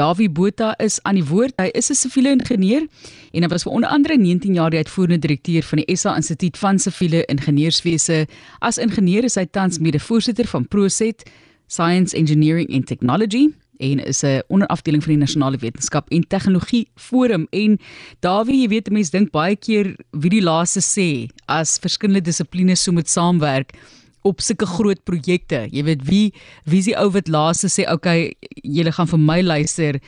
Dawie Botha is aan die woord. Hy is 'n siviele ingenieur en hy was vir onder andere 19 jaar die uitvoerende direkteur van die SA Instituut van Siviele Ingenieurswese. As ingenieur is hy tans mede-voorsitter van Proset Science Engineering and Technology en is 'n onderafdeling van die Nasionale Wetenskap en Tegnologie Forum en Dawie, jy weet mense dink baie keer wie die laaste sê as verskillende dissiplines so moet saamwerk op sulke groot projekte. Jy weet wie wie is die ou wat laaste sê okay, julle gaan vir my luister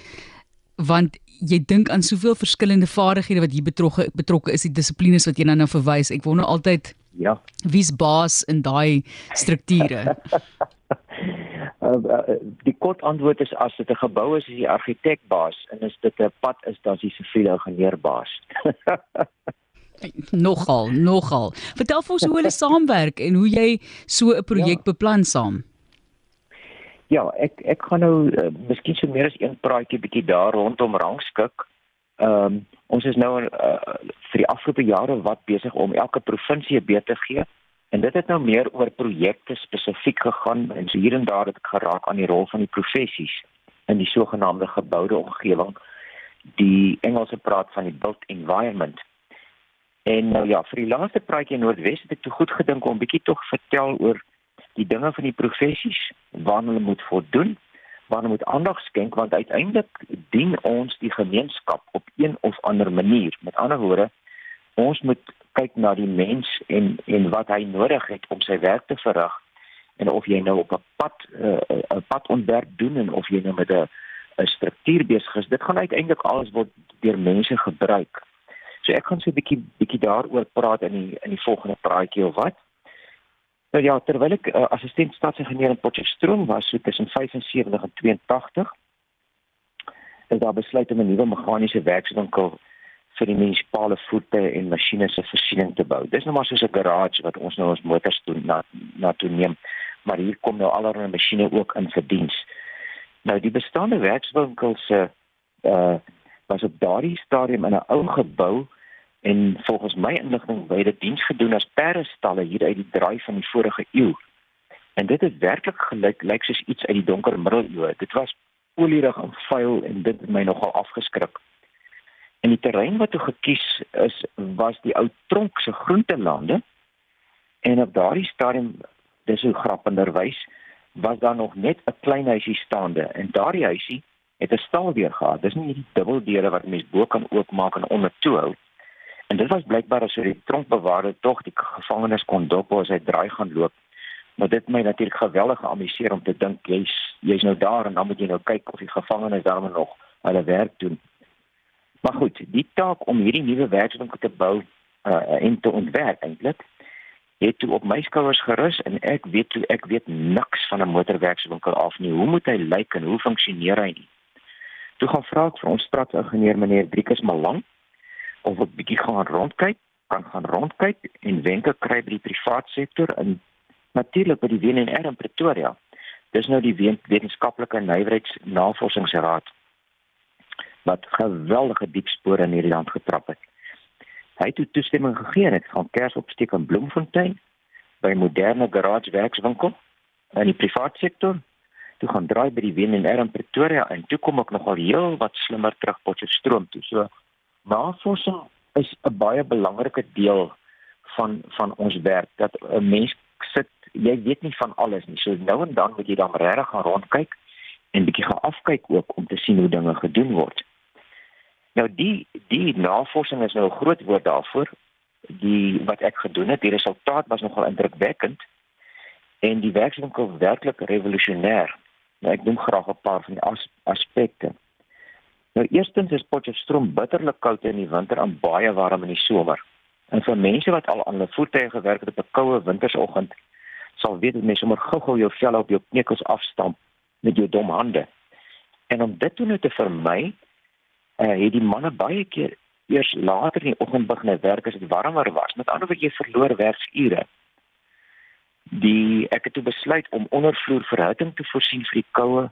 want jy dink aan soveel verskillende vaardighede wat hier betrokke betrokke is die dissiplines wat jy nou nou verwys. Ek wonder altyd ja, wie's baas in daai strukture? Uh, uh, die kort antwoord is as dit 'n gebou is, is die argitek baas en as dit 'n pad is, dan is die siviele ingenieur baas. nogal, nogal. Vertel vir ons hoe hulle saamwerk en hoe jy so 'n projek ja. beplan saam. Ja, ek ek gaan nou uh, miskien so meer as een praatjie bietjie daar rondom rangskik. Ehm um, ons is nou uh, vir die afgelope jare wat besig om elke provinsie 'n beter gee En dit het nou meer oor projekte spesifiek gegaan en so hier en daar het ek geraak aan die rol van die professies in die sogenaamde geboude omgewing. Die Engelse praat van die built environment. En nou ja, vir die laaste praatjie in Noordwes het ek te goed gedink om bietjie tog vertel oor die dinge van die professies, waarna hulle moet voldoen, waarna moet aandag skenk want uiteindelik dien ons die gemeenskap op een of ander manier. Met ander woorde, ons moet kyk na die mens en en wat hy nodig het om sy werk te verrig en of jy nou op 'n pad eh, 'n uh, pad ontwerp doen en of jy nou met 'n 'n struktuur besig is dit gaan uiteindelik alles word deur mense gebruik. So ek gaan so 'n bietjie bietjie daaroor praat in die in die volgende praatjie of wat. Nou ja, terwyl ek uh, assistent stadsingenieur in Potchefstroom was so tussen 75 en 82 is daar besluit om 'n nuwe meganiese werkswinkel vir die munisipale voertuie en masjiene se voorsiening te bou. Dis nou maar soos 'n garage wat ons nou ons motors doen na na toe neem, maar hier kom nou allerlei masjiene ook in vir diens. Nou die bestaande werkswinkels se uh was op daardie stadium in 'n ou gebou en volgens my inligting by dit diens gedoen as perdestalle hier uit die draai van die vorige eeu. En dit het werklik gelyk lyk soos iets uit die donker middeleeue. Dit was olierig en vuil en dit het my nogal afgeskrik. En die terrein wat toe gekies is was die ou tronk se groentelande. En op daardie stadium, dis so grappenderwys, was daar nog net 'n klein huisie staande en daardie huisie het 'n staaldeur gehad. Dis nie die dubbeldeure wat mens bo kan oopmaak en onder toe hou. En dit was blykbaar as die tronkbewaarder tog die gevangenes kon dop as hy draai gaan loop. Maar dit my natuurlik geweldig geamuseer om te dink jy's jy's nou daar en dan moet jy nou kyk of die gevangenes daarmee nog hulle werk doen. Maar goed, die taak om hierdie nuwe werkswinkel te bou uh, en te ontwerp eintlik het toe op my skouers gerus en ek weet toe ek weet niks van 'n motorwerkswinkel af nie. Hoe moet hy lyk en hoe funksioneer hy nie? Toe gaan vra ek vir ons straatingenieur meneer Driekus Malang of ek bietjie gaan rondkyk, kan gaan rondkyk en wenke kry by die privaat sektor en natuurlik by die WNR in Pretoria. Dis nou die wetenskaplike nywerheidsnavorsingsraad wat geweldige diep spore in hierdie land getrap het. Hy het toe toestemming gegee en het gaan kers opsteek in Bloemfontein by moderne garage werkswinkel in die private sektor. Toe gaan draai by die WNR in Pretoria en toe kom ek nogal heel wat slimmer terug Potchefstroom toe. So navorsing is 'n baie belangrike deel van van ons werk dat 'n mens sit jy weet nie van alles nie. So nou en dan moet jy dan regtig gaan rondkyk en bietjie gaan afkyk ook om te sien hoe dinge gedoen word. Nou die die navorsing is nou 'n groot woord daarvoor. Die wat ek gedoen het, die resultaat was nogal indrukwekkend en die werkswinkel werklik revolusionêr. Nou ek noem graag 'n paar van die as, aspekte. Nou eerstens is Potchefstroom bitterlik koud in die winter en baie warm in die somer. En vir mense wat al aan 'n voertuig gewerk het op 'n koue wintersoggend, sal weet dat mense sommer gou-gou jou vel op jou kneukels afstamp met jou dom hande. En om dit toe nou te vermy, uh, het die manne baie keer eers later in die oggend begin werk as dit warmer was. Met ander woorde jy verloor werksure. Die ek het toe besluit om ondervloer verhitting te voorsien vir die koue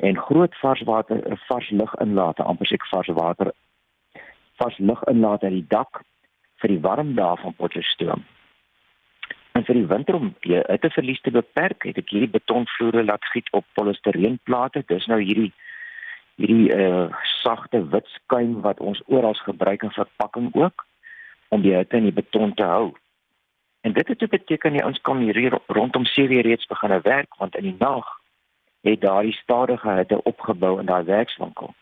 en groot vars water, vars lug inlate, amper seker vars water, vars lug inlate uit die dak vir die warm dae van Potchefstroom. En vir die winter om die hitteverlies te beperk, het ek hierdie betonvloere laat giet op polistireenplate. Dis nou hierdie hierdie uh sagte wit skuim wat ons oral gebruik in verpakking ook om die hitte in die beton te hou. En dit het beteken die ons kan hier rondom sewe reeds begin werk want in die nag het daardie stadige hitte opgebou in daai werkswinkel.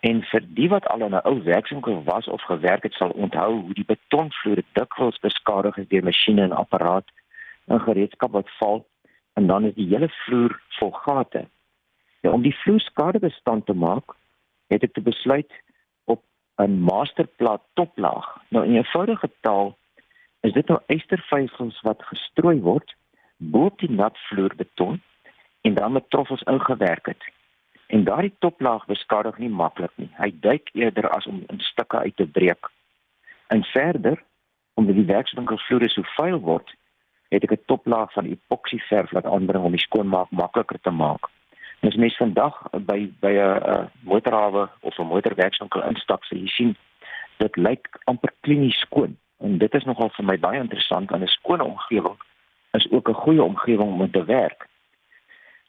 En vir die wat al in 'n ou werkswinkel was of gewerk het, sal onthou hoe die betonvloer dikwels beskadig is deur masjiene en apparaat en gereedskap wat val en dan is die hele vloer vol gate. Ja, om die vloer skadebestand te maak, het ek besluit op 'n masterplaat toplaag. Nou in eenvoudige taal is dit nou eystervysels wat gestrooi word bo die nat vloerbeton en dan met troffels ingewerk het. En daardie toplaag beskadig nie maklik nie. Hy duik eerder as om in stukke uit te breek. En verder, omdat die werkswinkelvloere so vuil word, het ek 'n toplaag van epoksieverf laat aanbring om die skoonmaak makliker te maak. En as mens vandag by by 'n motorhawe of 'n motorwerkswinkel instap, sal jy sien dit lyk amper klinies skoon. En dit is nogal vir my baie interessant want 'n skoon omgewing is ook 'n goeie omgewing om te werk.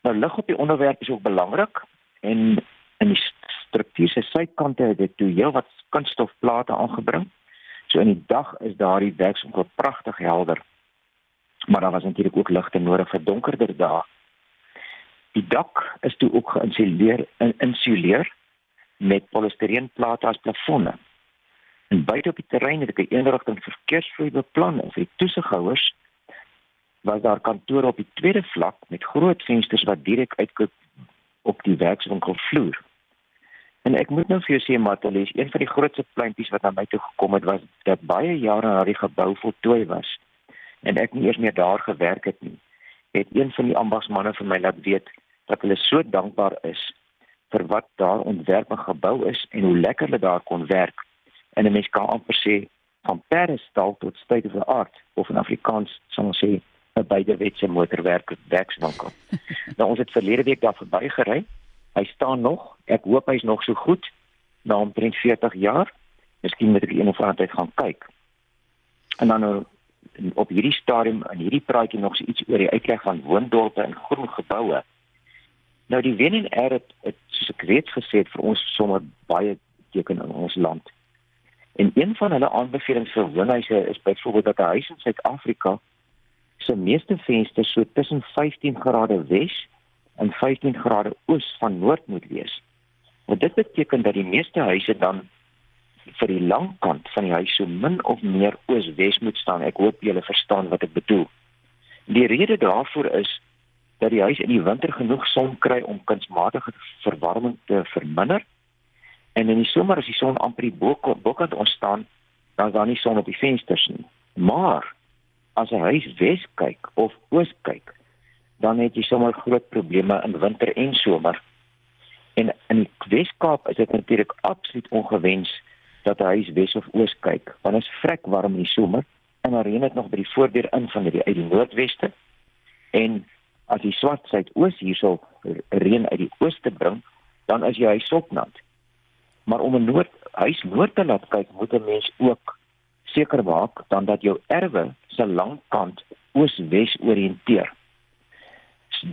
Nou lig op die onderwerp is ook belangrik en in die struktuur se sydkante het dit toe heelwat kunststofplate aangebring. So in die dag is daardie werkswinkel pragtig helder. Maar daar was natuurlik ook ligte nodig vir donkerder dae. Die dak is toe ook geïnsuleer in insuleer met polistireenplate as plafonne. En buite op die terrein het ek 'n eenrigting verkeersvloei beplan vir die toesighouers was daar kantore op die tweede vlak met groot vensters wat direk uitkyk op die werkswinkelvloer. En ek moet nou vir jou sê Matalis, een van die grootste pleintjies wat na my toe gekom het was dat baie jare na die gebou voltooi was en ek nie eers meer daar gewerk het nie. Het een van die ambagsmanne vir my laat weet dat hulle so dankbaar is vir wat daar ontwerp en gebou is en hoe lekker hulle daar kon werk. En 'n mens kan amper sê van pedestal tot state of the art of in Afrikaans sal ons sê 'n beidewetse motorwerk werkswinkel. nou ons het verlede week daar verby gery. Hy staan nog. Ek hoop hy's nog so goed na omtrent 40 jaar. Miskien moet ek een of ander tyd gaan kyk. En dan nou op hierdie stadium en hierdie praatjie nog so iets oor die uitleg van woondorpe en groen geboue. Nou die wen en er het, het soos ek reeds gesê het vir ons sommer baie teken in ons land. En een van hulle aanbevelings vir woonhuise is byvoorbeeld dat 'n huis in Suid-Afrika se meeste vensters so tussen 15 grade wes en 15 grade oos van noord moet wees. Wat dit beteken dat die meeste huise dan vir die lang kant van die huis so min of meer oos-wes moet staan. Ek hoop julle verstaan wat ek bedoel. Die rede daarvoor is dat die huis in die winter genoeg son kry om kunsmatige verwarming te verminder. En in die somer as die son amper bokant ontstaan, dan is daar nie son op die vensters nie. Maar as 'n huis wes kyk of oos kyk, dan het jy sommer groot probleme in winter en somer. En in die Weskaap is dit natuurlik absoluut ongewens dat 'n huis wes of oos kyk, want dit is vrek warm in die somer en dan reën dit nog by die voordeur in van die uit die noordweste. En as die swart suidoos hierso reën uit die ooste bring, dan is jy huis opnat. Maar om 'n noord huis noord te laat kyk, moet 'n mens ook seker maak dan dat jou erwe se langkant oos-wes oriënteer.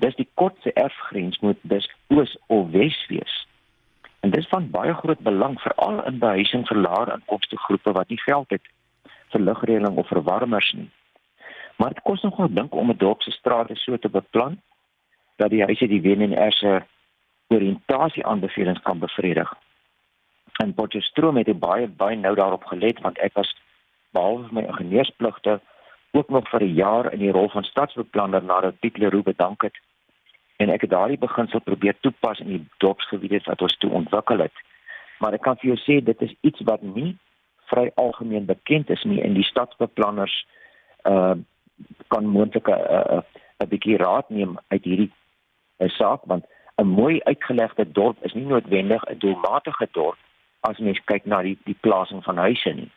Dis die kortste erfgrens moet dus oos of wes wees. En dit is van baie groot belang veral in behuising vir laer inkomste groepe wat nie geld het vir ligreëling of verwarmers nie. Maar dit kos nogal dink om 'n dorp se strate so te beplan dat die huise die wen en erse oriëntasie aanbevelings kan bevredig. En Potchefstroom het baie baie nou daarop gelet want ek was behalwe my ingenieurspligte ook nog vir 'n jaar in die rol van stadsbeplanner nadat Piet Leroux bedank het en ek het daardie beginsel probeer toepas in die dorpsgebiede wat ons toe ontwikkel het. Maar ek kan vir jou sê dit is iets wat nie vry algemeen bekend is nie en die stadsbeplanners uh kan moontlik 'n 'n 'n bietjie raad neem uit hierdie uh, saak want 'n mooi uitgelegde dorp is nie noodwendig 'n doelmatige dorp as mens kyk na die die plasing van huise nie.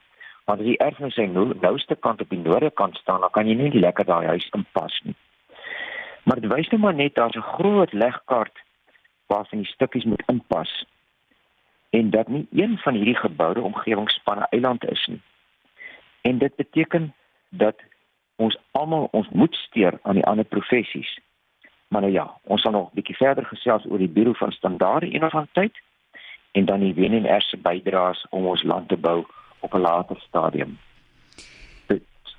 Maar as die erfenis sy nou nouste kant op die noorde kant staan, dan kan jy nie lekker daai huis inpas nie. Maar dit wys net maar net daar's 'n groot legkaart waarvan die stukkies moet inpas en dat nie een van hierdie geboude omgewingsspanne eiland is nie. En dit beteken dat ons almal ons moet steur aan die ander professies. Maar nou ja, ons sal nog 'n bietjie verder gesels oor die Buro van Standaarde Innovantiteit en dan die WNR se bydraes om ons land te bou op 'n later stadium.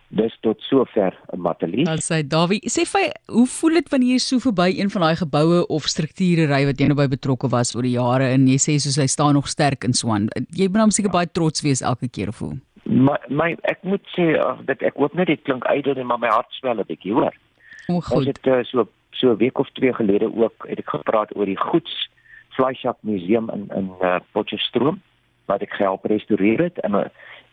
Dis tot sover 'n materie. Dan sê Dawie, sê vir hoe voel dit wanneer jy so verby een van daai geboue of strukture ry wat jy nou by betrokke was oor die jare en jy sê soos hy staan nog sterk in Swan. Jy moet hom seker baie trots wees elke keer of hoe. My my ek moet sê ag dit ek hoop net dit klink uitdel maar my hart swel 'n bietjie hoor. O, goed. Ons het uh, so so 'n week of twee gelede ook het ek gepraat oor die Goeds Fleischhak Museum in in uh, Potchefstroom wat ek gehelp restoreer het en uh,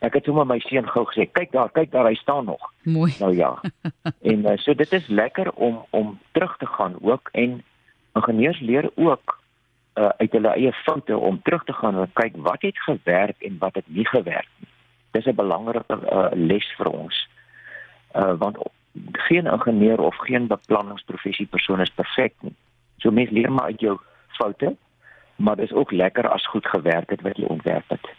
ek het sommer my seun gou gesê kyk daar kyk daar hy staan nog. Mooi. Nou ja. en uh, so dit is lekker om om terug te gaan ook en ingenieurs leer ook uh, uit hulle eie foute om terug te gaan en kyk wat het gewerk en wat het nie gewerk nie. Dis 'n belangrike uh, les vir ons. Uh, want geen ingenieur of geen beplanningsprofessie persoon is perfek nie. So mens leer maar uit jou foute, maar dis ook lekker as goed gewerk het wat jy ontwerp het.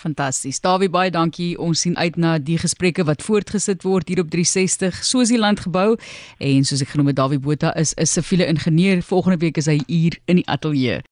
Fantasties. Dawie baie dankie. Ons sien uit na die gesprekke wat voortgesit word hier op 360 soos die land gebou en soos ek genoem het Dawie Botha is 'n siviele ingenieur. Volgende week is hy hier in die ateljee.